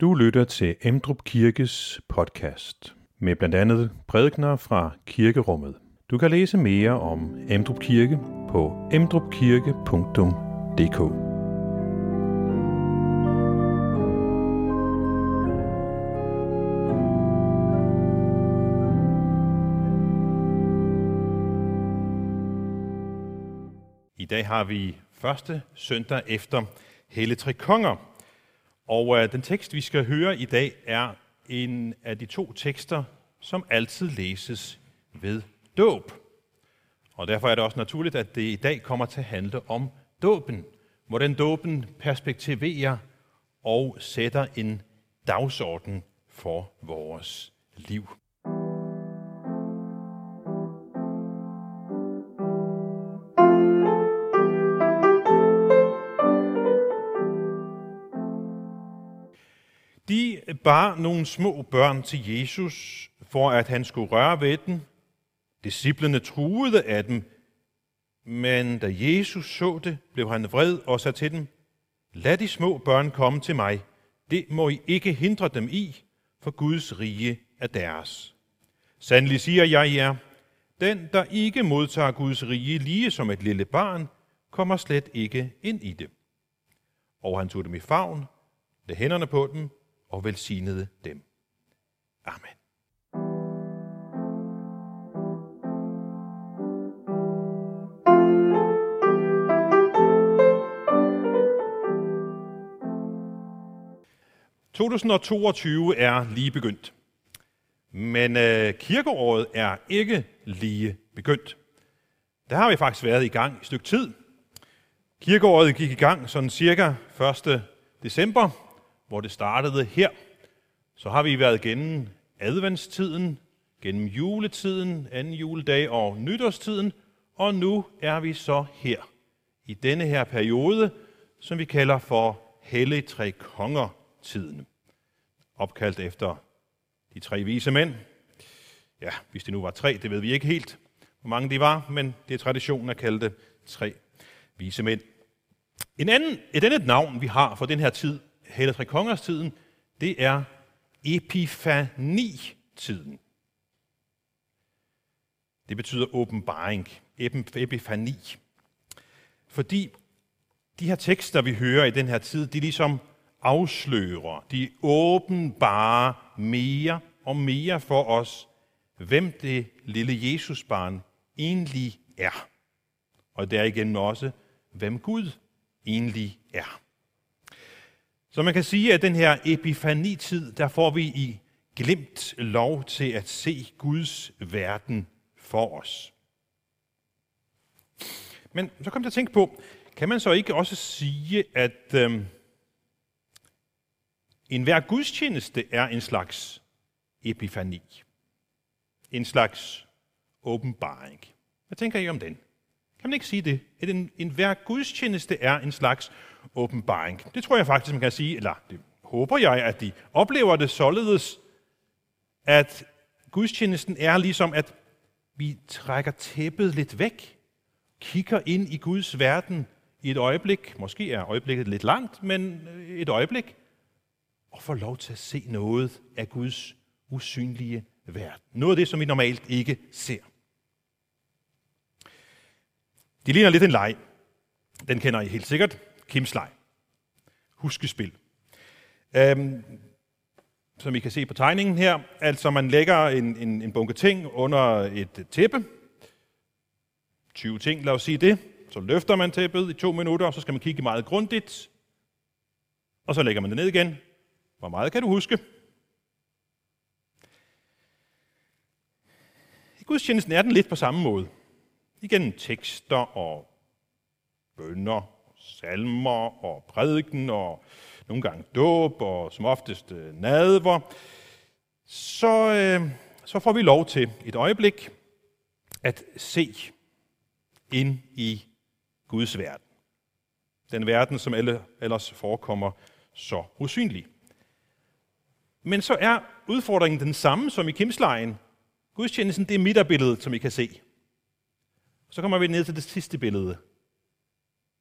Du lytter til Emdrup Kirkes podcast med blandt andet prædikner fra kirkerummet. Du kan læse mere om Emdrup Kirke på emdrupkirke.dk. I dag har vi første søndag efter Helle Tre Konger. Og øh, den tekst, vi skal høre i dag, er en af de to tekster, som altid læses ved dåb. Og derfor er det også naturligt, at det i dag kommer til at handle om dåben. Hvordan dåben perspektiverer og sætter en dagsorden for vores liv. Bar nogle små børn til Jesus, for at han skulle røre ved dem. Disciplerne truede af dem, men da Jesus så det, blev han vred og sagde til dem, Lad de små børn komme til mig. Det må I ikke hindre dem i, for Guds rige er deres. Sandelig siger jeg jer, den, der ikke modtager Guds rige lige som et lille barn, kommer slet ikke ind i det. Og han tog dem i favn, lagde hænderne på dem og velsignede dem. Amen. ...2022 er lige begyndt. Men øh, kirkeåret er ikke lige begyndt. Der har vi faktisk været i gang et stykke tid. Kirkeåret gik i gang sådan cirka 1. december hvor det startede her, så har vi været gennem adventstiden, gennem juletiden, anden juledag og nytårstiden, og nu er vi så her, i denne her periode, som vi kalder for Hellig Tre Konger-tiden. Opkaldt efter de tre vise mænd. Ja, hvis det nu var tre, det ved vi ikke helt, hvor mange de var, men det er traditionen at kalde det tre vise mænd. En anden, et andet navn, vi har for den her tid, Hellig Tre Kongers tiden, det er epifani-tiden. Det betyder åbenbaring, epifani. Fordi de her tekster, vi hører i den her tid, de ligesom afslører, de åbenbare mere og mere for os, hvem det lille Jesusbarn egentlig er. Og derigennem også, hvem Gud egentlig er. Så man kan sige, at den her epifanitid, der får vi i glimt lov til at se Guds verden for os. Men så kom jeg til at tænke på, kan man så ikke også sige, at øh, enhver gudstjeneste er en slags epifani? En slags åbenbaring. Hvad tænker I om den? Kan man ikke sige det? At en, enhver gudstjeneste er en slags åbenbaring. Det tror jeg faktisk, man kan sige, eller det håber jeg, at de oplever det således, at gudstjenesten er ligesom, at vi trækker tæppet lidt væk, kigger ind i Guds verden i et øjeblik, måske er øjeblikket lidt langt, men øh, et øjeblik, og får lov til at se noget af Guds usynlige verden. Noget af det, som vi normalt ikke ser. Det ligner lidt en leg. Den kender I helt sikkert. Kims leg. Huskespil. Øhm, som I kan se på tegningen her, altså man lægger en, en, en bunke ting under et tæppe. 20 ting, lad os sige det. Så løfter man tæppet i to minutter, og så skal man kigge meget grundigt. Og så lægger man det ned igen. Hvor meget kan du huske? I gudstjenesten er den lidt på samme måde. Igen tekster og bønder salmer og prædiken og nogle gange dåb og som oftest øh, nadver, så, øh, så får vi lov til et øjeblik at se ind i Guds verden. Den verden, som alle ellers forekommer så usynlig. Men så er udfordringen den samme som i Kimslejen. Gudstjenesten, det er midterbilledet, som I kan se. Så kommer vi ned til det sidste billede,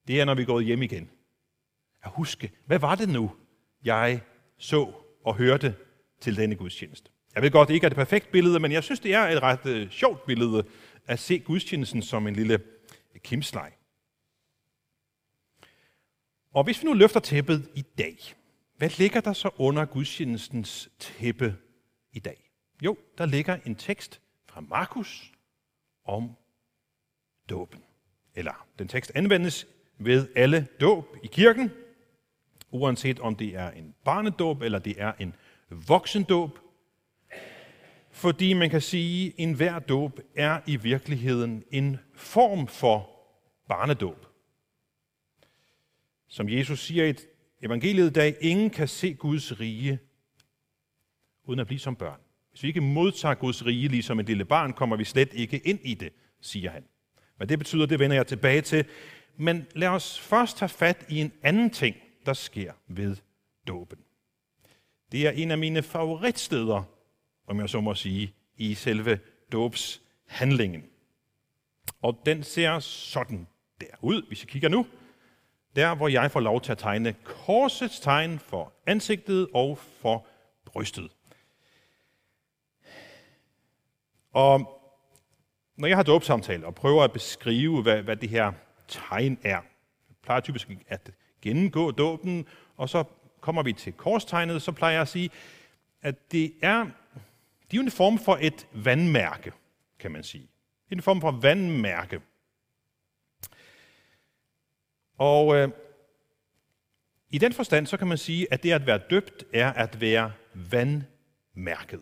det er, når vi går hjem igen. At huske, hvad var det nu, jeg så og hørte til denne gudstjeneste. Jeg ved godt, det ikke er det perfekte billede, men jeg synes, det er et ret øh, sjovt billede at se gudstjenesten som en lille kimslej. Og hvis vi nu løfter tæppet i dag, hvad ligger der så under gudstjenestens tæppe i dag? Jo, der ligger en tekst fra Markus om dåben. Eller den tekst anvendes ved alle dåb i kirken, uanset om det er en barnedåb eller det er en voksendåb. Fordi man kan sige, at enhver dåb er i virkeligheden en form for barnedåb. Som Jesus siger i evangeliet i dag, ingen kan se Guds rige uden at blive som børn. Hvis vi ikke modtager Guds rige ligesom et lille barn, kommer vi slet ikke ind i det, siger han. Hvad det betyder, det vender jeg tilbage til. Men lad os først tage fat i en anden ting, der sker ved dåben. Det er en af mine favoritsteder, om jeg så må sige, i selve dåbshandlingen. Og den ser sådan der ud, hvis I kigger nu. Der, hvor jeg får lov til at tegne korsets tegn for ansigtet og for brystet. Og når jeg har dåbsamtale og prøver at beskrive, hvad, hvad det her tegn er, jeg plejer typisk at gennemgå dåben, og så kommer vi til korstegnet, så plejer jeg at sige, at det er, det er en form for et vandmærke, kan man sige. En form for vandmærke. Og øh, i den forstand, så kan man sige, at det at være døbt er at være vandmærket.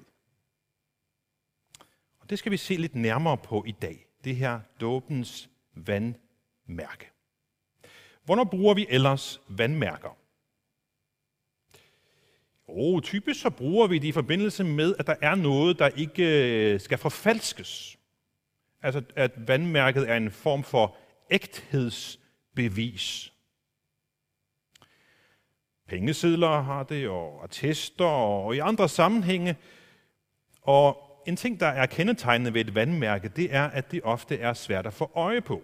Og det skal vi se lidt nærmere på i dag. Det her dåbens vandmærke mærke. Hvornår bruger vi ellers vandmærker? Jo, typisk så bruger vi det i forbindelse med, at der er noget, der ikke øh, skal forfalskes. Altså, at vandmærket er en form for ægthedsbevis. Pengesedler har det, og attester, og i andre sammenhænge. Og en ting, der er kendetegnende ved et vandmærke, det er, at det ofte er svært at få øje på.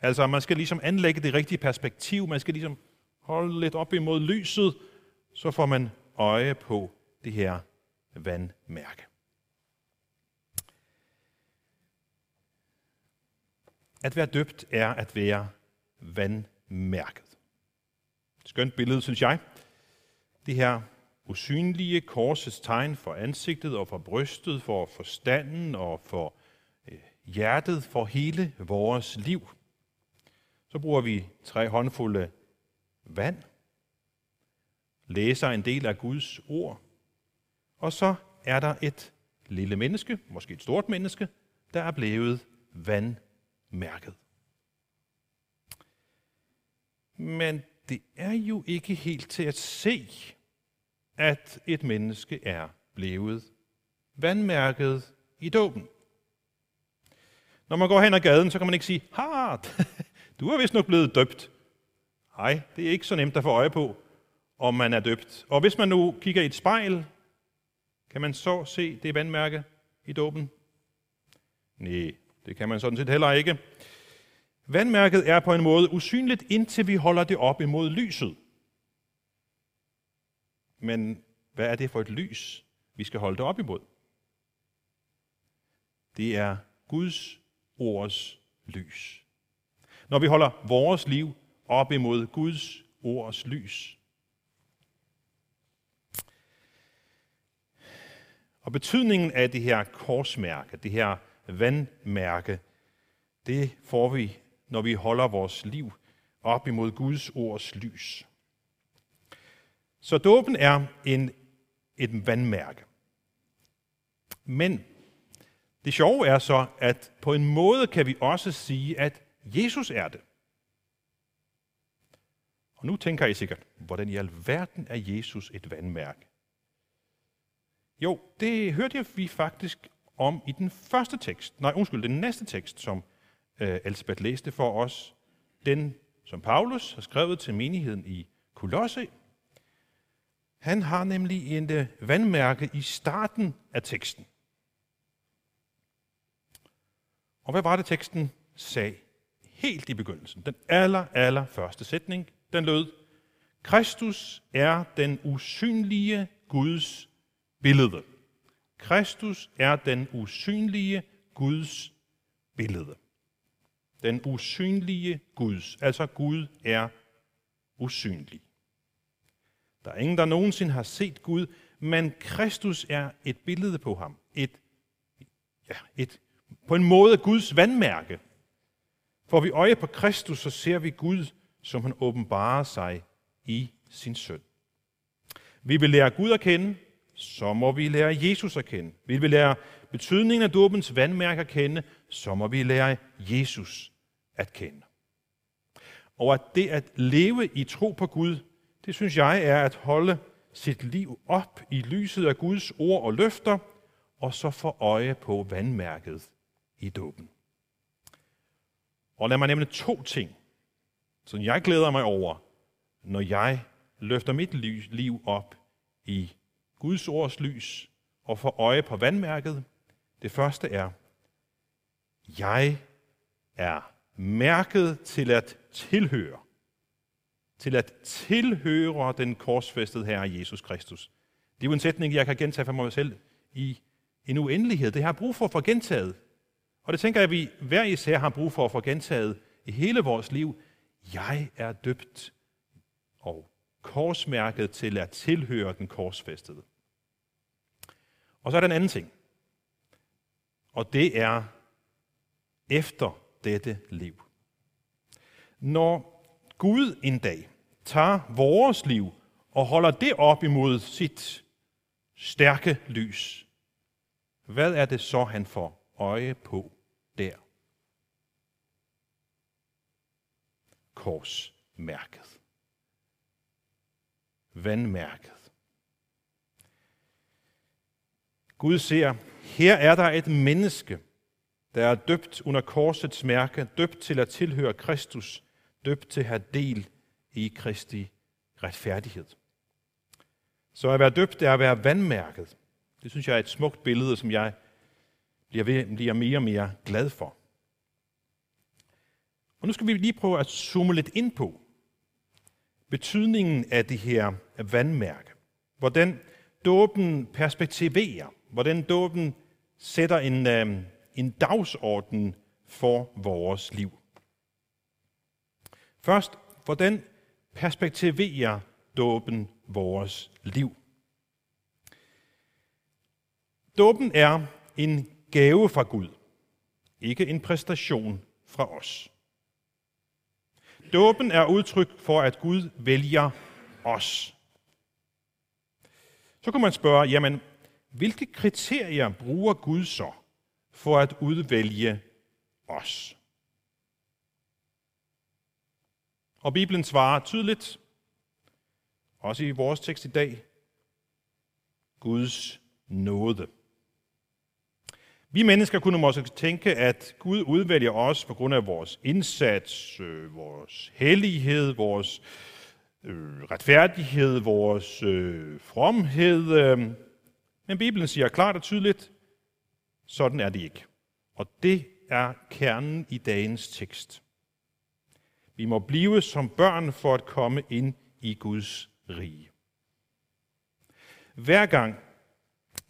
Altså, man skal ligesom anlægge det rigtige perspektiv, man skal ligesom holde lidt op imod lyset, så får man øje på det her vandmærke. At være døbt er at være vandmærket. Skønt billede, synes jeg. Det her usynlige korsets tegn for ansigtet og for brystet, for forstanden og for eh, hjertet, for hele vores liv. Så bruger vi tre håndfulde vand, læser en del af Guds ord, og så er der et lille menneske, måske et stort menneske, der er blevet vandmærket. Men det er jo ikke helt til at se, at et menneske er blevet vandmærket i dåben. Når man går hen ad gaden, så kan man ikke sige, ha, du er vist nok blevet døbt. Nej, det er ikke så nemt at få øje på, om man er døbt. Og hvis man nu kigger i et spejl, kan man så se det vandmærke i dåben? Nej, det kan man sådan set heller ikke. Vandmærket er på en måde usynligt, indtil vi holder det op imod lyset. Men hvad er det for et lys, vi skal holde det op imod? Det er Guds ords lys. Når vi holder vores liv op imod Guds ords lys. Og betydningen af det her korsmærke, det her vandmærke, det får vi, når vi holder vores liv op imod Guds ords lys. Så dåben er en, et vandmærke. Men det sjove er så, at på en måde kan vi også sige, at Jesus er det. Og nu tænker I sikkert, hvordan i alverden er Jesus et vandmærke? Jo, det hørte jeg vi faktisk om i den første tekst, nej undskyld, den næste tekst, som øh, Elisabeth læste for os. Den, som Paulus har skrevet til menigheden i Kolosse, han har nemlig en øh, vandmærke i starten af teksten. Og hvad var det, teksten sagde helt i begyndelsen? Den aller, aller første sætning, den lød, Kristus er den usynlige Guds billede. Kristus er den usynlige Guds billede. Den usynlige Guds, altså Gud er usynlig. Der er ingen, der nogensinde har set Gud, men Kristus er et billede på ham. Et, ja, et, på en måde Guds vandmærke. Får vi øje på Kristus, så ser vi Gud, som han åbenbarer sig i sin søn. Vi vil lære Gud at kende, så må vi lære Jesus at kende. Vi vil lære betydningen af dåbens vandmærke at kende, så må vi lære Jesus at kende. Og at det at leve i tro på Gud, det synes jeg er at holde sit liv op i lyset af Guds ord og løfter, og så få øje på vandmærket i dåben. Og lad mig nævne to ting, som jeg glæder mig over, når jeg løfter mit liv op i Guds ords lys og får øje på vandmærket. Det første er, jeg er mærket til at tilhøre. Til at tilhøre den korsfæstede Herre Jesus Kristus. Det er jo en sætning, jeg kan gentage for mig selv i en uendelighed. Det har jeg brug for at få gentaget. Og det tænker jeg, at vi hver især har brug for at få gentaget i hele vores liv. Jeg er døbt og korsmærket til at tilhøre den korsfæstede. Og så er der en anden ting. Og det er efter dette liv. Når Gud en dag tager vores liv og holder det op imod sit stærke lys, hvad er det så, han får øje på der? Korsmærket. Vandmærket. Gud ser, her er der et menneske, der er døbt under korsets mærke, døbt til at tilhøre Kristus, døbt til at have del i Kristi retfærdighed. Så at være døbt er at være vandmærket. Det synes jeg er et smukt billede, som jeg bliver, ved, bliver mere og mere glad for. Og nu skal vi lige prøve at zoome lidt ind på betydningen af det her vandmærke. Hvordan dåben perspektiverer, hvordan dåben sætter en, øh, en dagsorden for vores liv. Først, hvordan perspektiverer dåben vores liv? Dåben er en gave fra Gud, ikke en præstation fra os. Dåben er udtryk for, at Gud vælger os. Så kan man spørge, jamen, hvilke kriterier bruger Gud så for at udvælge os? Og Bibelen svarer tydeligt, også i vores tekst i dag, Guds nåde. Vi mennesker kunne måske tænke, at Gud udvælger os på grund af vores indsats, øh, vores hellighed, vores øh, retfærdighed, vores øh, fromhed. Øh. Men Bibelen siger klart og tydeligt, sådan er det ikke. Og det er kernen i dagens tekst. Vi må blive som børn for at komme ind i Guds rige. Hver gang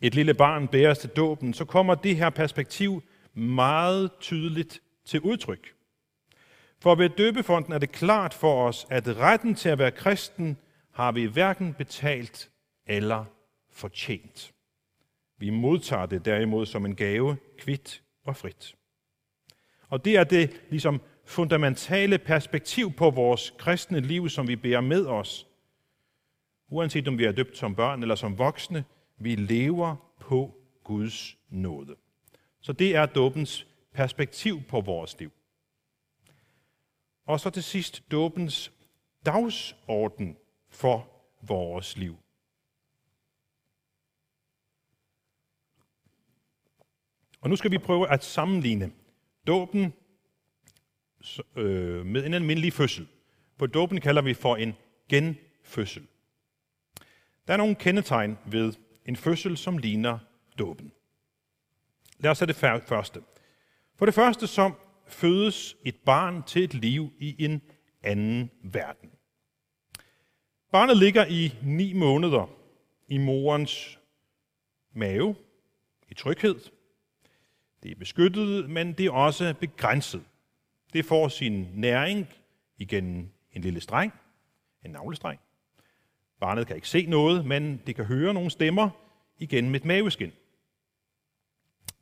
et lille barn bæres til dåben, så kommer det her perspektiv meget tydeligt til udtryk. For ved døbefonden er det klart for os, at retten til at være kristen har vi hverken betalt eller fortjent. Vi modtager det derimod som en gave, kvidt og frit. Og det er det ligesom fundamentale perspektiv på vores kristne liv, som vi bærer med os. Uanset om vi er døbt som børn eller som voksne, vi lever på Guds nåde. Så det er dåbens perspektiv på vores liv. Og så til sidst dåbens dagsorden for vores liv. Og nu skal vi prøve at sammenligne dåben øh, med en almindelig fødsel. På dåben kalder vi for en genfødsel. Der er nogle kendetegn ved en fødsel, som ligner dåben. Lad os tage det første. For det første så fødes et barn til et liv i en anden verden. Barnet ligger i ni måneder i morens mave, i tryghed. Det er beskyttet, men det er også begrænset. Det får sin næring igennem en lille streng, en navlestreng. Barnet kan ikke se noget, men det kan høre nogle stemmer igennem et maveskin.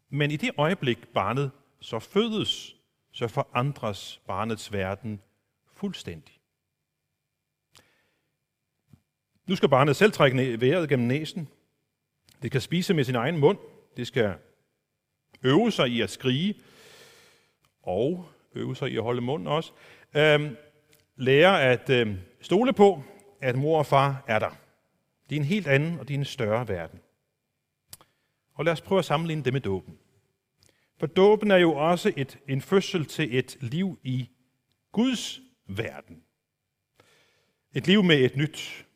Men i det øjeblik, barnet så fødes, så forandres barnets verden fuldstændig. Nu skal barnet selv trække vejret gennem næsen. Det kan spise med sin egen mund. Det skal øve sig i at skrige. Og øve sig i at holde munden også. Øhm, lære at øhm, stole på, at mor og far er der. Det er en helt anden og det er en større verden. Og lad os prøve at sammenligne det med dåben. For dåben er jo også et, en fødsel til et liv i Guds verden. Et liv med et nyt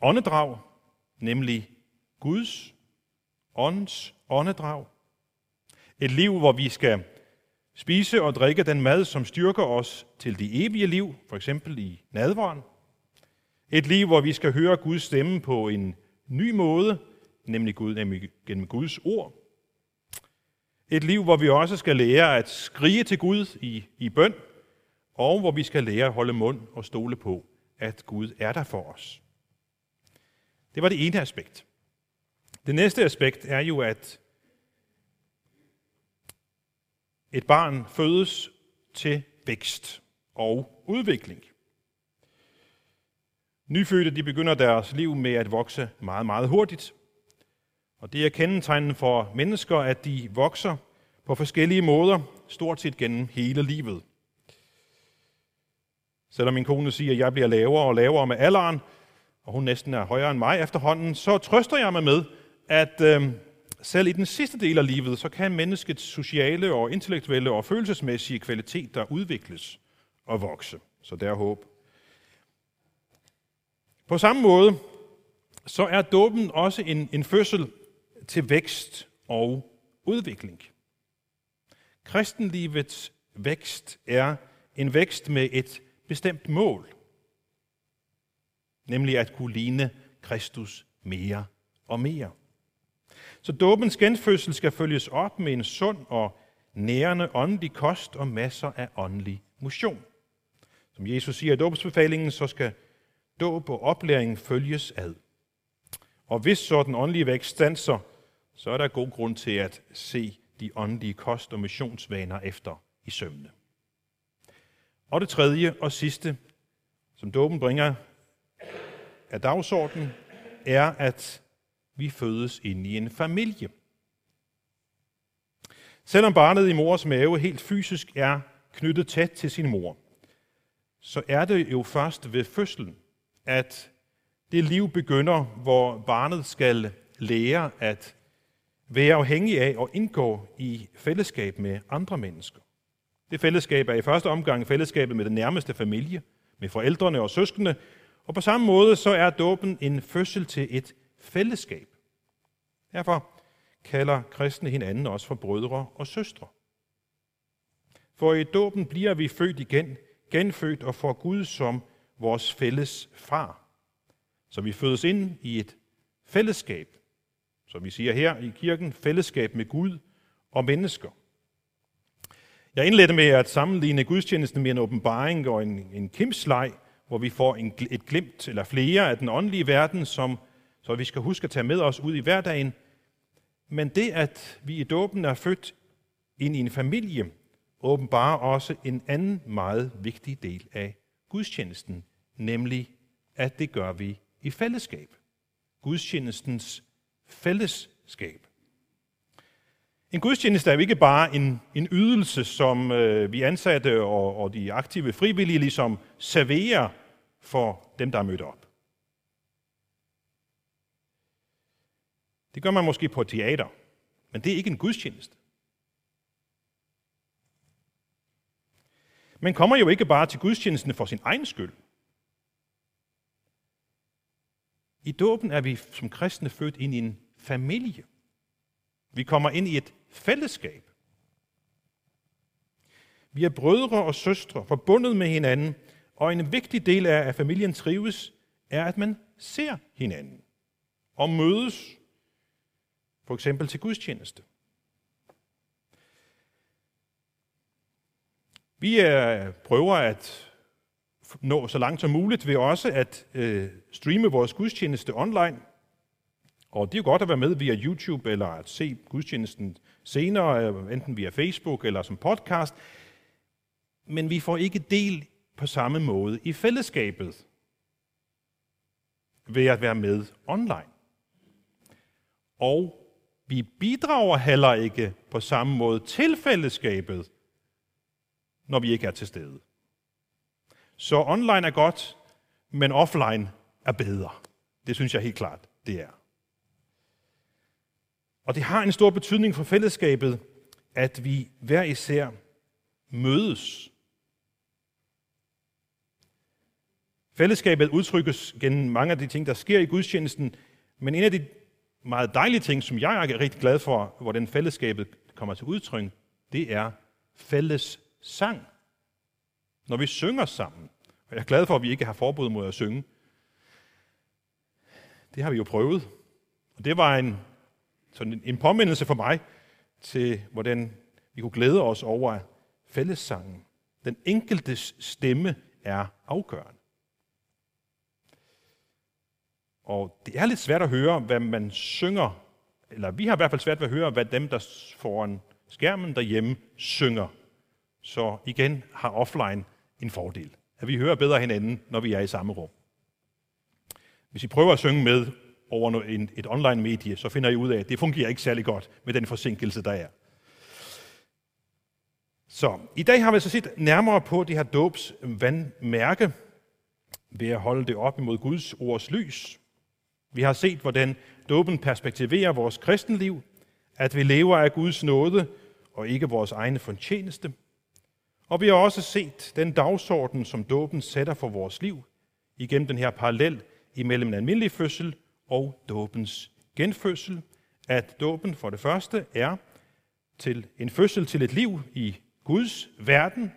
åndedrag, nemlig Guds ånds åndedrag. Et liv, hvor vi skal spise og drikke den mad, som styrker os til det evige liv, for eksempel i nadvåren. Et liv, hvor vi skal høre Guds stemme på en ny måde, nemlig, Gud, nemlig gennem Guds ord. Et liv, hvor vi også skal lære at skrige til Gud i, i bøn, og hvor vi skal lære at holde mund og stole på, at Gud er der for os. Det var det ene aspekt. Det næste aspekt er jo, at et barn fødes til vækst og udvikling. Nyfødte de begynder deres liv med at vokse meget, meget hurtigt. Og det er kendetegnende for mennesker, at de vokser på forskellige måder, stort set gennem hele livet. Selvom min kone siger, at jeg bliver lavere og lavere med alderen, og hun næsten er højere end mig efterhånden, så trøster jeg mig med, at øh, selv i den sidste del af livet, så kan menneskets sociale og intellektuelle og følelsesmæssige kvaliteter udvikles og vokse. Så der er håb. På samme måde, så er dåben også en, en fødsel til vækst og udvikling. Kristenlivets vækst er en vækst med et bestemt mål, nemlig at kunne ligne Kristus mere og mere. Så dåbens genfødsel skal følges op med en sund og nærende åndelig kost og masser af åndelig motion. Som Jesus siger i dåbsbefalingen, så skal dåb og oplæring følges ad. Og hvis så den åndelige vækst stanser, så er der god grund til at se de åndelige kost- og missionsvaner efter i sømne. Og det tredje og sidste, som dåben bringer af dagsordenen, er, at vi fødes ind i en familie. Selvom barnet i mors mave helt fysisk er knyttet tæt til sin mor, så er det jo først ved fødslen, at det liv begynder, hvor barnet skal lære at være afhængig af og indgå i fællesskab med andre mennesker. Det fællesskab er i første omgang fællesskabet med den nærmeste familie, med forældrene og søskende, og på samme måde så er dåben en fødsel til et fællesskab. Derfor kalder kristne hinanden også for brødre og søstre. For i dåben bliver vi født igen, genfødt og får Gud som vores fælles far. Så vi fødes ind i et fællesskab, som vi siger her i kirken, fællesskab med Gud og mennesker. Jeg indledte med at sammenligne gudstjenesten med en åbenbaring og en, en kimslej, hvor vi får en, et glimt eller flere af den åndelige verden, som, så vi skal huske at tage med os ud i hverdagen. Men det, at vi i dåben er født ind i en familie, åbenbarer også en anden meget vigtig del af gudstjenesten, nemlig at det gør vi i fællesskab. Gudstjenestens fællesskab. En gudstjeneste er jo ikke bare en, en ydelse, som øh, vi ansatte og, og de aktive frivillige ligesom serverer for dem, der er mødt op. Det gør man måske på teater, men det er ikke en gudstjeneste. Man kommer jo ikke bare til gudstjenesten for sin egen skyld. I dåben er vi som kristne født ind i en familie. Vi kommer ind i et fællesskab. Vi er brødre og søstre, forbundet med hinanden, og en vigtig del af, at familien trives, er, at man ser hinanden. og mødes, for eksempel til gudstjeneste. Vi er, prøver at nå så langt som muligt ved også at øh, streame vores gudstjeneste online. Og det er jo godt at være med via YouTube eller at se gudstjenesten senere, øh, enten via Facebook eller som podcast. Men vi får ikke del på samme måde i fællesskabet ved at være med online. Og vi bidrager heller ikke på samme måde til fællesskabet, når vi ikke er til stede. Så online er godt, men offline er bedre. Det synes jeg helt klart, det er. Og det har en stor betydning for fællesskabet, at vi hver især mødes. Fællesskabet udtrykkes gennem mange af de ting, der sker i gudstjenesten, men en af de meget dejlige ting, som jeg er rigtig glad for, hvordan fællesskabet kommer til udtryk, det er fælles sang. Når vi synger sammen. Og jeg er glad for, at vi ikke har forbud mod at synge. Det har vi jo prøvet. Og det var en, sådan en påmindelse for mig til, hvordan vi kunne glæde os over fællessangen. Den enkeltes stemme er afgørende. Og det er lidt svært at høre, hvad man synger, eller vi har i hvert fald svært ved at høre, hvad dem, der foran skærmen derhjemme, synger. Så igen har offline en fordel. At vi hører bedre hinanden, når vi er i samme rum. Hvis I prøver at synge med over et online medie, så finder I ud af, at det fungerer ikke særlig godt med den forsinkelse, der er. Så i dag har vi så set nærmere på det her dåbs vandmærke ved at holde det op imod Guds ords lys. Vi har set, hvordan dåben perspektiverer vores kristenliv, at vi lever af Guds nåde og ikke vores egne fortjeneste. Og vi har også set den dagsorden, som dåben sætter for vores liv, igennem den her parallel imellem en almindelig fødsel og dåbens genfødsel, at dåben for det første er til en fødsel til et liv i Guds verden,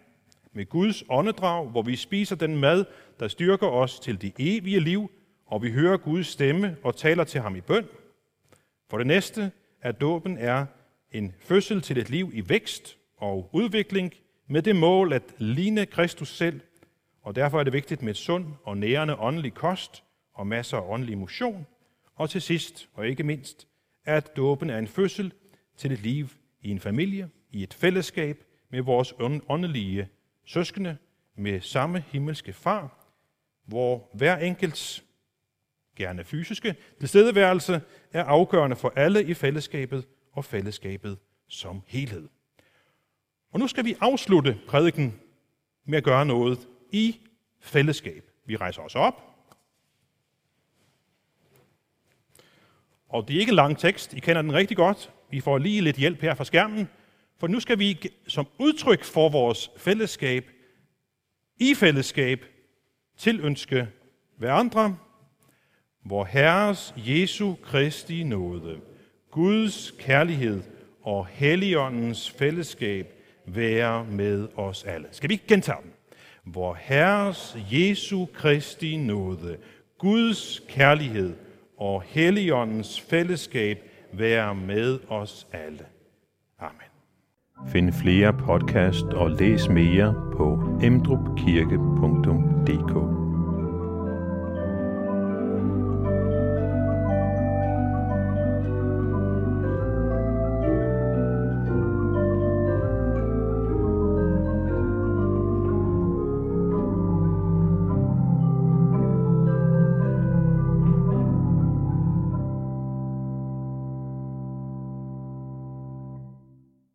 med Guds åndedrag, hvor vi spiser den mad, der styrker os til det evige liv, og vi hører Guds stemme og taler til ham i bøn. For det næste, at dåben er en fødsel til et liv i vækst og udvikling, med det mål at ligne Kristus selv, og derfor er det vigtigt med sund og nærende åndelig kost og masser af åndelig motion. Og til sidst, og ikke mindst, at dåben er en fødsel til et liv i en familie, i et fællesskab med vores åndelige søskende, med samme himmelske far, hvor hver enkelts, gerne fysiske, tilstedeværelse er afgørende for alle i fællesskabet og fællesskabet som helhed. Og nu skal vi afslutte prædiken med at gøre noget i fællesskab. Vi rejser os op. Og det er ikke en lang tekst. I kender den rigtig godt. Vi får lige lidt hjælp her fra skærmen. For nu skal vi som udtryk for vores fællesskab, i fællesskab, tilønske hverandre, hvor Herres Jesu Kristi nåde, Guds kærlighed og Helligåndens fællesskab være med os alle. Skal vi gentage den? Vor Herres Jesu Kristi nåde, Guds kærlighed og Helligåndens fællesskab være med os alle. Amen. Find flere podcast og læs mere på emdrupkirke.dk